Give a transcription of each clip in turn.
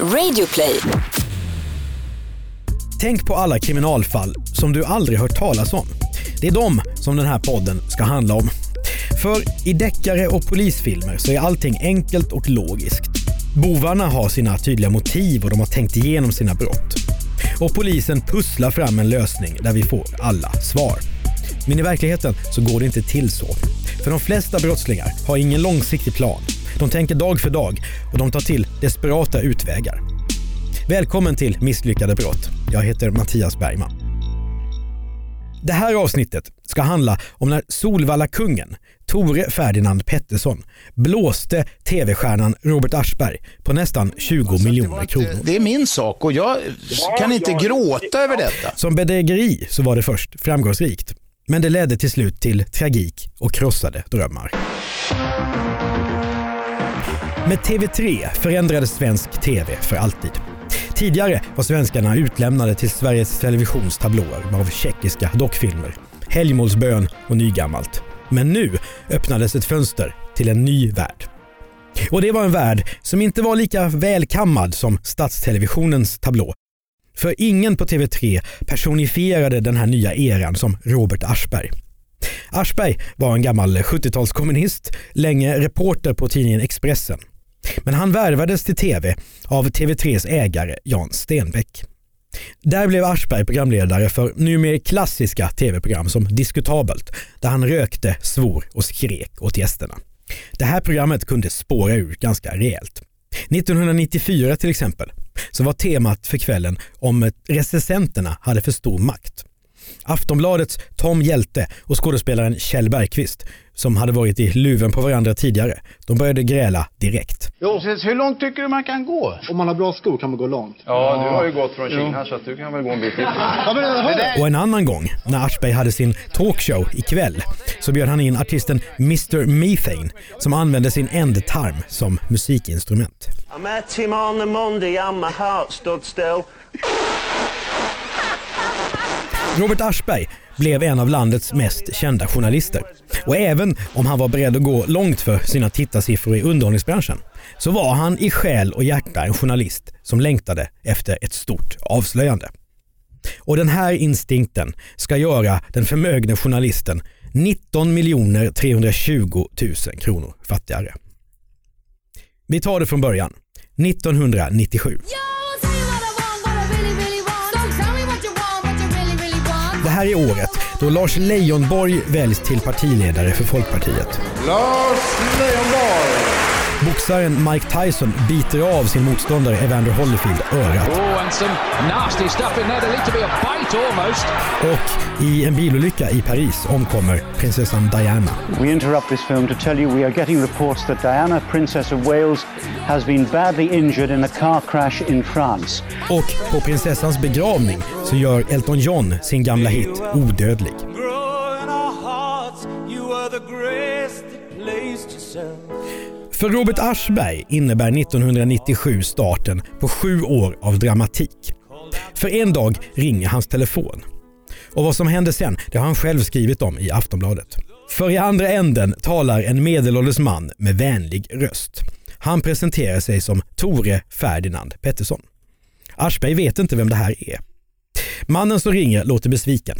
Radioplay. Tänk på alla kriminalfall som du aldrig hört talas om. Det är dem som den här podden ska handla om. För i deckare och polisfilmer så är allting enkelt och logiskt. Bovarna har sina tydliga motiv och de har tänkt igenom sina brott. Och polisen pusslar fram en lösning där vi får alla svar. Men i verkligheten så går det inte till så. För de flesta brottslingar har ingen långsiktig plan. De tänker dag för dag och de tar till desperata utvägar. Välkommen till Misslyckade brott. Jag heter Mattias Bergman. Det här avsnittet ska handla om när Solvalla-kungen, Tore Ferdinand Pettersson, blåste tv-stjärnan Robert Aschberg på nästan 20 miljoner kronor. Det är min sak och jag kan inte gråta över detta. Som bedrägeri så var det först framgångsrikt. Men det ledde till slut till tragik och krossade drömmar. Med TV3 förändrades svensk TV för alltid. Tidigare var svenskarna utlämnade till Sveriges Televisions tablåer av tjeckiska dockfilmer, helgmålsbön och nygammalt. Men nu öppnades ett fönster till en ny värld. Och det var en värld som inte var lika välkammad som statstelevisionens tablå. För ingen på TV3 personifierade den här nya eran som Robert Aschberg. Aschberg var en gammal 70-talskommunist, länge reporter på tidningen Expressen. Men han värvades till TV av TV3s ägare Jan Stenbeck. Där blev Aschberg programledare för numera klassiska tv-program som Diskutabelt, där han rökte, svor och skrek åt gästerna. Det här programmet kunde spåra ur ganska rejält. 1994 till exempel så var temat för kvällen om recensenterna hade för stor makt. Aftonbladets Tom Hjälte och skådespelaren Kjell Bergqvist, som hade varit i luven på varandra tidigare, de började gräla direkt. Jo. Hur långt tycker du man kan gå? Om man har bra skor kan man gå långt. Ja, du har ju gått från Kina så att du kan väl gå en bit till. Och en annan gång, när Aschberg hade sin talkshow ikväll, så bjöd han in artisten Mr Methane som använde sin ändtarm som musikinstrument. I met him on the Monday and my heart stood still. Robert Aschberg blev en av landets mest kända journalister. Och även om han var beredd att gå långt för sina tittarsiffror i underhållningsbranschen så var han i själ och hjärta en journalist som längtade efter ett stort avslöjande. Och den här instinkten ska göra den förmögne journalisten 19 320 000 kronor fattigare. Vi tar det från början. 1997. Det här är året då Lars Leijonborg väljs till partiledare för Folkpartiet. Lars Leijonborg! Boxaren Mike Tyson biter av sin motståndare Evander Holyfield örat. Oh. Och i en bilolycka i Paris omkommer prinsessan Diana. We interrupt this film to tell you we are getting reports that Diana, Princess of Wales, has been badly injured in a car crash in France. Och på prinsessans begravning så gör Elton John sin gamla hit Odödlig. För Robert Aschberg innebär 1997 starten på sju år av dramatik. För en dag ringer hans telefon. Och vad som händer sen, det har han själv skrivit om i Aftonbladet. För i andra änden talar en medelålders man med vänlig röst. Han presenterar sig som Tore Ferdinand Pettersson. Aschberg vet inte vem det här är. Mannen som ringer låter besviken.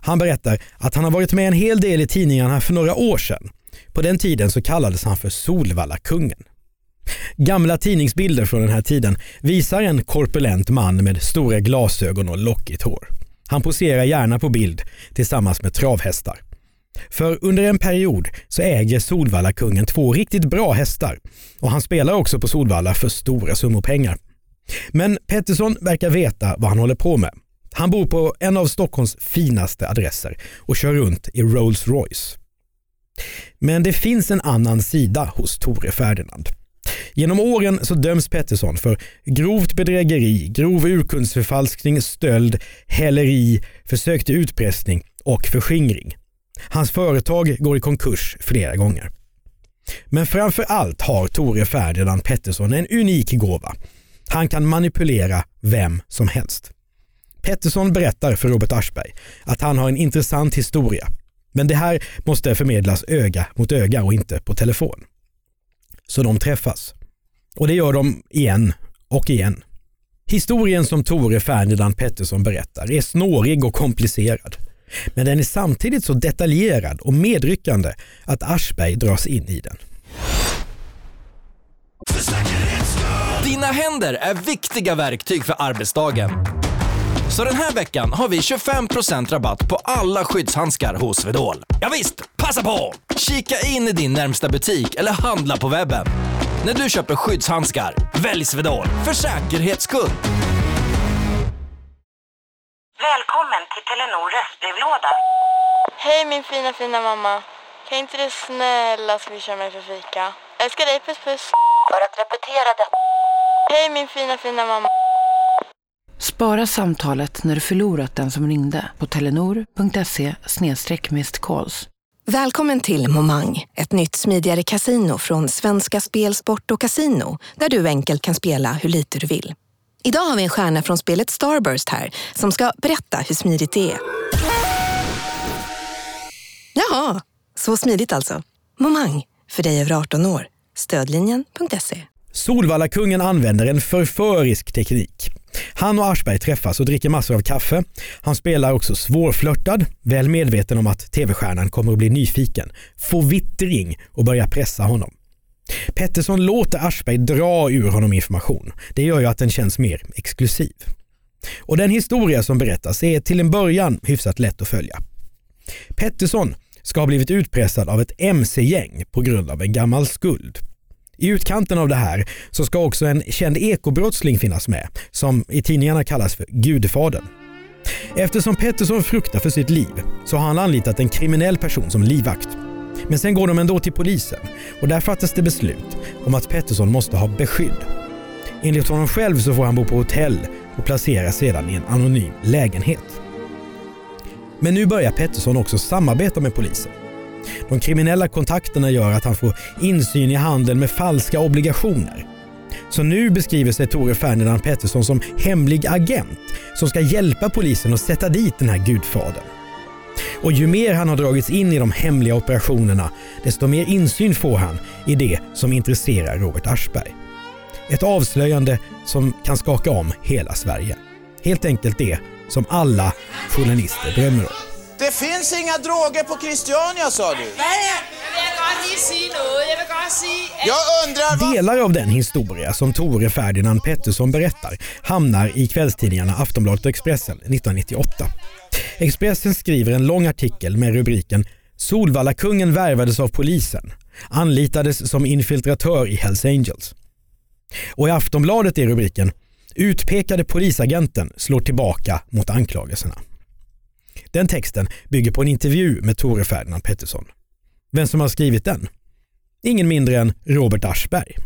Han berättar att han har varit med en hel del i tidningarna för några år sedan. På den tiden så kallades han för Solvallakungen. Gamla tidningsbilder från den här tiden visar en korpulent man med stora glasögon och lockigt hår. Han poserar gärna på bild tillsammans med travhästar. För under en period så äger Solvalla-kungen två riktigt bra hästar och han spelar också på Solvalla för stora summor pengar. Men Pettersson verkar veta vad han håller på med. Han bor på en av Stockholms finaste adresser och kör runt i Rolls Royce. Men det finns en annan sida hos Tore Ferdinand. Genom åren så döms Pettersson för grovt bedrägeri, grov urkundsförfalskning, stöld, häleri, försök till utpressning och förskingring. Hans företag går i konkurs flera gånger. Men framför allt har Tore Ferdinand Pettersson en unik gåva. Han kan manipulera vem som helst. Pettersson berättar för Robert Aschberg att han har en intressant historia. Men det här måste förmedlas öga mot öga och inte på telefon. Så de träffas. Och det gör de igen och igen. Historien som Tore Ferdinand Pettersson berättar är snårig och komplicerad. Men den är samtidigt så detaljerad och medryckande att Aschberg dras in i den. Dina händer är viktiga verktyg för arbetsdagen. Så den här veckan har vi 25% rabatt på alla skyddshandskar hos Swedol. Ja visst, passa på! Kika in i din närmsta butik eller handla på webben. När du köper skyddshandskar, välj Swedol för säkerhets skull. Välkommen till Telenor röstbrevlåda. Hej min fina fina mamma. Kan inte du snälla swisha mig för fika? Älskar dig, puss puss. För att repetera detta. Hej min fina fina mamma. Spara samtalet när du förlorat den som ringde på telenor.se calls. Välkommen till Momang, ett nytt smidigare kasino från Svenska Spel, Sport och Casino där du enkelt kan spela hur lite du vill. Idag har vi en stjärna från spelet Starburst här som ska berätta hur smidigt det är. Jaha, så smidigt alltså. Momang, för dig över 18 år. Stödlinjen.se. Solvalla-kungen använder en förförisk teknik. Han och Aschberg träffas och dricker massor av kaffe. Han spelar också svårflörtad, väl medveten om att tv-stjärnan kommer att bli nyfiken, få vittring och börja pressa honom. Pettersson låter Aschberg dra ur honom information. Det gör ju att den känns mer exklusiv. Och den historia som berättas är till en början hyfsat lätt att följa. Pettersson ska ha blivit utpressad av ett mc-gäng på grund av en gammal skuld. I utkanten av det här så ska också en känd ekobrottsling finnas med, som i tidningarna kallas för Gudfadern. Eftersom Pettersson fruktar för sitt liv så har han anlitat en kriminell person som livvakt. Men sen går de ändå till polisen och där fattas det beslut om att Pettersson måste ha beskydd. Enligt honom själv så får han bo på hotell och placeras sedan i en anonym lägenhet. Men nu börjar Pettersson också samarbeta med polisen. De kriminella kontakterna gör att han får insyn i handeln med falska obligationer. Så nu beskriver sig Tore Ferdinand Pettersson som hemlig agent som ska hjälpa polisen att sätta dit den här gudfadern. Och ju mer han har dragits in i de hemliga operationerna, desto mer insyn får han i det som intresserar Robert Aschberg. Ett avslöjande som kan skaka om hela Sverige. Helt enkelt det som alla journalister drömmer om. Det finns inga droger på Christiania sa du. Jag undrar vad... Delar av den historia som Tore Ferdinand Pettersson berättar hamnar i kvällstidningarna Aftonbladet och Expressen 1998. Expressen skriver en lång artikel med rubriken “Solvalla-kungen värvades av polisen, anlitades som infiltratör i Hells Angels”. Och i Aftonbladet är rubriken “Utpekade polisagenten slår tillbaka mot anklagelserna”. Den texten bygger på en intervju med Tore Ferdinand Pettersson. Vem som har skrivit den? Ingen mindre än Robert Aschberg.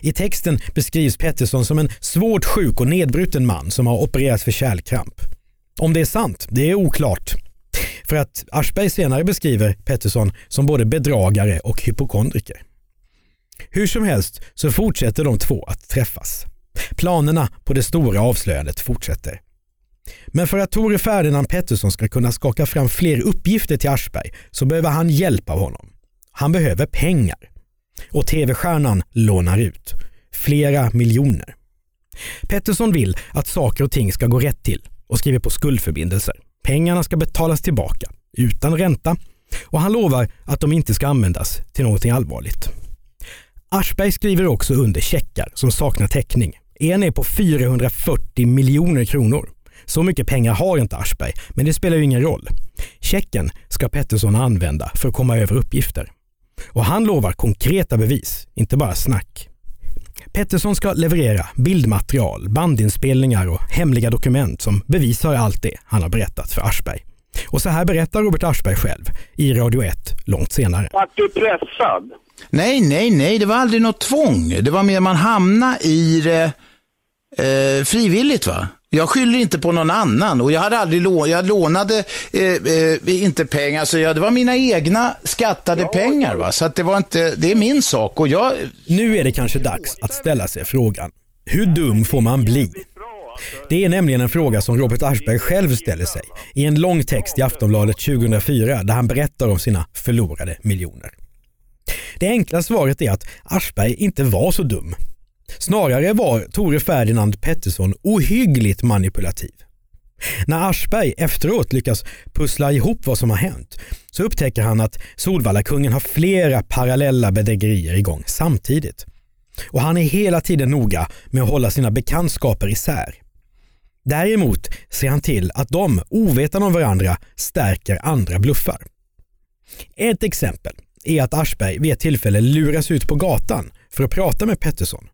I texten beskrivs Pettersson som en svårt sjuk och nedbruten man som har opererats för kärlkramp. Om det är sant, det är oklart. För att Aschberg senare beskriver Pettersson som både bedragare och hypokondriker. Hur som helst så fortsätter de två att träffas. Planerna på det stora avslöjandet fortsätter. Men för att Tore Ferdinand Pettersson ska kunna skaka fram fler uppgifter till Aschberg så behöver han hjälp av honom. Han behöver pengar. Och tv-stjärnan lånar ut. Flera miljoner. Pettersson vill att saker och ting ska gå rätt till och skriver på skuldförbindelser. Pengarna ska betalas tillbaka utan ränta och han lovar att de inte ska användas till någonting allvarligt. Aschberg skriver också under checkar som saknar täckning. En är på 440 miljoner kronor. Så mycket pengar har inte Aschberg, men det spelar ju ingen roll. Checken ska Pettersson använda för att komma över uppgifter. Och han lovar konkreta bevis, inte bara snack. Pettersson ska leverera bildmaterial, bandinspelningar och hemliga dokument som bevisar allt det han har berättat för Aschberg. Och så här berättar Robert Aschberg själv i Radio 1 långt senare. Vart du pressad? Nej, nej, nej, det var aldrig något tvång. Det var mer man hamnade i det eh, frivilligt va. Jag skyller inte på någon annan och jag hade aldrig lå jag lånade eh, eh, inte pengar, så jag, det var mina egna skattade ja, pengar. Va? Så att det, var inte, det är min sak. Och jag... Nu är det kanske dags att ställa sig frågan, hur dum får man bli? Det är nämligen en fråga som Robert Aschberg själv ställer sig i en lång text i Aftonbladet 2004 där han berättar om sina förlorade miljoner. Det enkla svaret är att Aschberg inte var så dum. Snarare var Tore Ferdinand Pettersson ohyggligt manipulativ. När Aschberg efteråt lyckas pussla ihop vad som har hänt så upptäcker han att Solvalla-kungen har flera parallella bedrägerier igång samtidigt. Och han är hela tiden noga med att hålla sina bekantskaper isär. Däremot ser han till att de, ovetande om varandra, stärker andra bluffar. Ett exempel är att Aschberg vid ett tillfälle luras ut på gatan för att prata med Pettersson.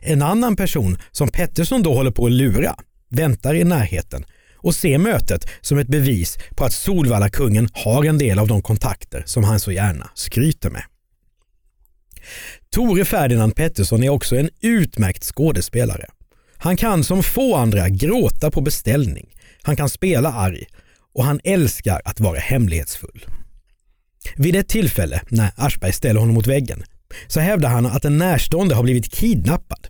En annan person som Pettersson då håller på att lura väntar i närheten och ser mötet som ett bevis på att Solvalla-kungen har en del av de kontakter som han så gärna skryter med. Tore Ferdinand Pettersson är också en utmärkt skådespelare. Han kan som få andra gråta på beställning. Han kan spela arg och han älskar att vara hemlighetsfull. Vid ett tillfälle när Aschberg ställer honom mot väggen så hävdar han att en närstående har blivit kidnappad.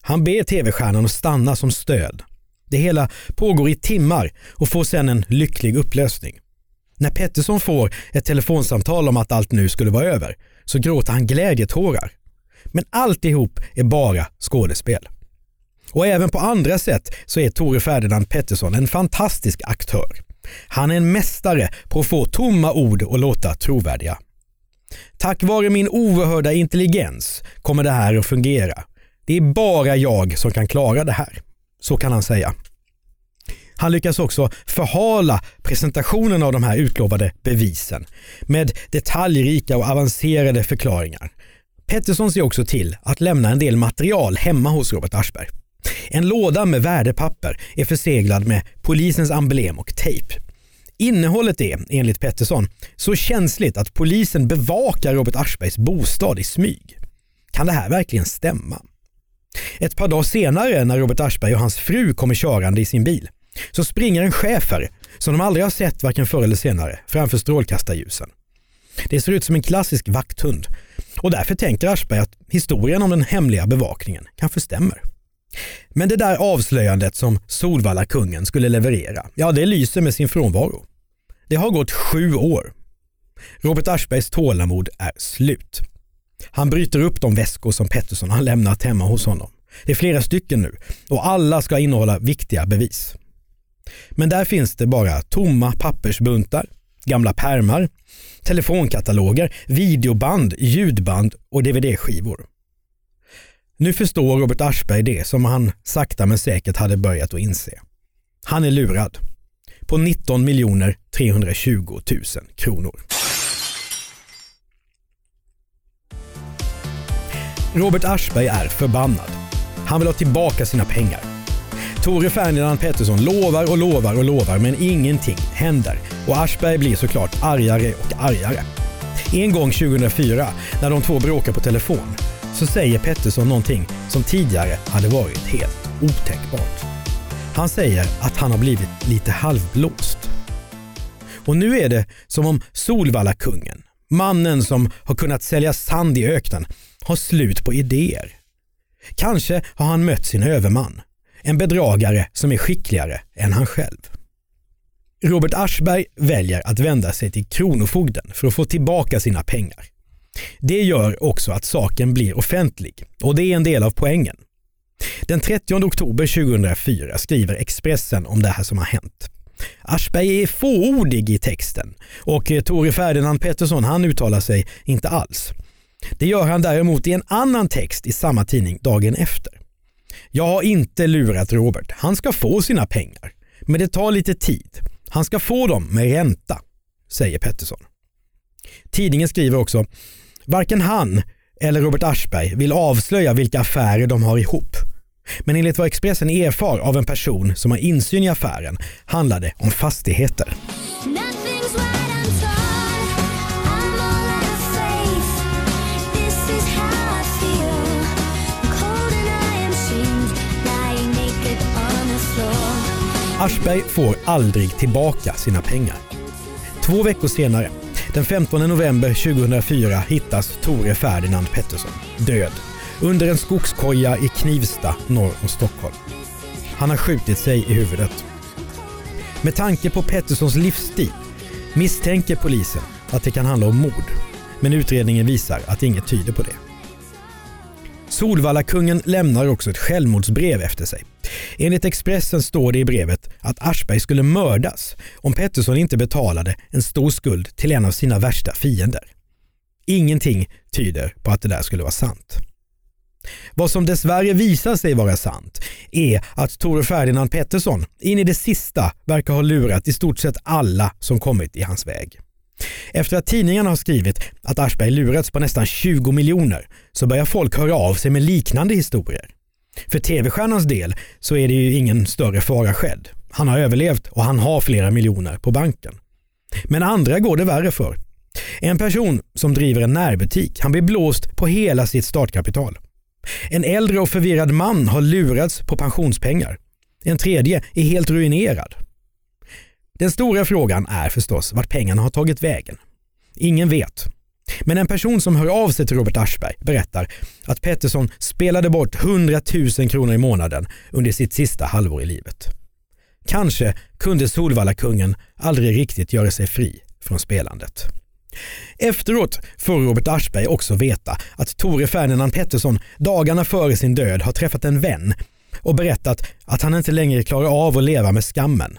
Han ber tv-stjärnan att stanna som stöd. Det hela pågår i timmar och får sedan en lycklig upplösning. När Pettersson får ett telefonsamtal om att allt nu skulle vara över så gråter han glädjetårar. Men alltihop är bara skådespel. Och även på andra sätt så är Tore Ferdinand Pettersson en fantastisk aktör. Han är en mästare på att få tomma ord att låta trovärdiga. Tack vare min oerhörda intelligens kommer det här att fungera. Det är bara jag som kan klara det här. Så kan han säga. Han lyckas också förhala presentationen av de här utlovade bevisen med detaljrika och avancerade förklaringar. Pettersson ser också till att lämna en del material hemma hos Robert Aschberg. En låda med värdepapper är förseglad med polisens emblem och tejp. Innehållet är, enligt Pettersson, så känsligt att polisen bevakar Robert Aschbergs bostad i smyg. Kan det här verkligen stämma? Ett par dagar senare när Robert Aschberg och hans fru kommer körande i sin bil så springer en schäfer som de aldrig har sett varken förr eller senare framför strålkastarljusen. Det ser ut som en klassisk vakthund och därför tänker Aschberg att historien om den hemliga bevakningen kanske stämmer. Men det där avslöjandet som Solvalla-kungen skulle leverera, ja det lyser med sin frånvaro. Det har gått sju år. Robert Aschbergs tålamod är slut. Han bryter upp de väskor som Pettersson har lämnat hemma hos honom. Det är flera stycken nu och alla ska innehålla viktiga bevis. Men där finns det bara tomma pappersbuntar, gamla pärmar, telefonkataloger, videoband, ljudband och dvd-skivor. Nu förstår Robert Aschberg det som han sakta men säkert hade börjat att inse. Han är lurad på 19 320 000 kronor. Robert Aschberg är förbannad. Han vill ha tillbaka sina pengar. Tore Ferdinand Pettersson lovar och lovar och lovar men ingenting händer och Aschberg blir såklart argare och argare. En gång 2004 när de två bråkar på telefon så säger Pettersson någonting som tidigare hade varit helt otänkbart. Han säger att han har blivit lite halvblåst. Och nu är det som om Solvalla-kungen, mannen som har kunnat sälja sand i öknen, har slut på idéer. Kanske har han mött sin överman, en bedragare som är skickligare än han själv. Robert Aschberg väljer att vända sig till Kronofogden för att få tillbaka sina pengar. Det gör också att saken blir offentlig och det är en del av poängen. Den 30 oktober 2004 skriver Expressen om det här som har hänt. Aschberg är fåordig i texten och Tore Ferdinand Pettersson han uttalar sig inte alls. Det gör han däremot i en annan text i samma tidning dagen efter. Jag har inte lurat Robert. Han ska få sina pengar. Men det tar lite tid. Han ska få dem med ränta, säger Pettersson. Tidningen skriver också, varken han eller Robert Aschberg vill avslöja vilka affärer de har ihop. Men enligt vad Expressen erfar av en person som har insyn i affären handlar det om fastigheter. Aschberg får aldrig tillbaka sina pengar. Två veckor senare, den 15 november 2004, hittas Tore Ferdinand Pettersson död under en skogskoja i Knivsta norr om Stockholm. Han har skjutit sig i huvudet. Med tanke på Petterssons livsstil misstänker polisen att det kan handla om mord, men utredningen visar att inget tyder på det. Solvallakungen lämnar också ett självmordsbrev efter sig. Enligt Expressen står det i brevet att Aschberg skulle mördas om Pettersson inte betalade en stor skuld till en av sina värsta fiender. Ingenting tyder på att det där skulle vara sant. Vad som dessvärre visar sig vara sant är att Tore Ferdinand Pettersson in i det sista verkar ha lurat i stort sett alla som kommit i hans väg. Efter att tidningarna har skrivit att Aschberg lurats på nästan 20 miljoner så börjar folk höra av sig med liknande historier. För tv-stjärnans del så är det ju ingen större fara skedd. Han har överlevt och han har flera miljoner på banken. Men andra går det värre för. En person som driver en närbutik, han blir blåst på hela sitt startkapital. En äldre och förvirrad man har lurats på pensionspengar. En tredje är helt ruinerad. Den stora frågan är förstås vart pengarna har tagit vägen. Ingen vet. Men en person som hör av sig till Robert Aschberg berättar att Pettersson spelade bort 100 000 kronor i månaden under sitt sista halvår i livet. Kanske kunde Solvalla-kungen aldrig riktigt göra sig fri från spelandet. Efteråt får Robert Aschberg också veta att Tore Ferdinand Pettersson dagarna före sin död har träffat en vän och berättat att han inte längre klarar av att leva med skammen.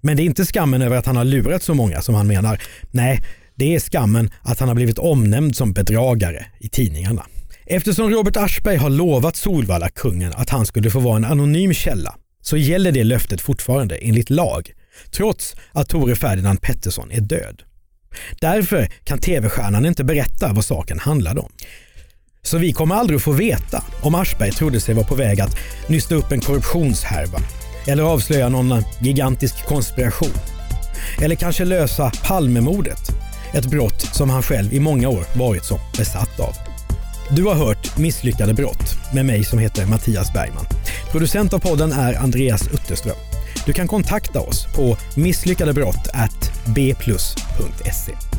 Men det är inte skammen över att han har lurat så många som han menar. Nej, det är skammen att han har blivit omnämnd som bedragare i tidningarna. Eftersom Robert Aschberg har lovat Solvalla kungen att han skulle få vara en anonym källa så gäller det löftet fortfarande enligt lag, trots att Tore Ferdinand Pettersson är död. Därför kan tv-stjärnan inte berätta vad saken handlade om. Så vi kommer aldrig att få veta om Aschberg trodde sig vara på väg att nysta upp en korruptionshärva eller avslöja någon gigantisk konspiration. Eller kanske lösa Palmemordet, ett brott som han själv i många år varit så besatt av. Du har hört Misslyckade brott med mig som heter Mattias Bergman. Producent av podden är Andreas Utterström. Du kan kontakta oss på misslyckadebrott bplus.se.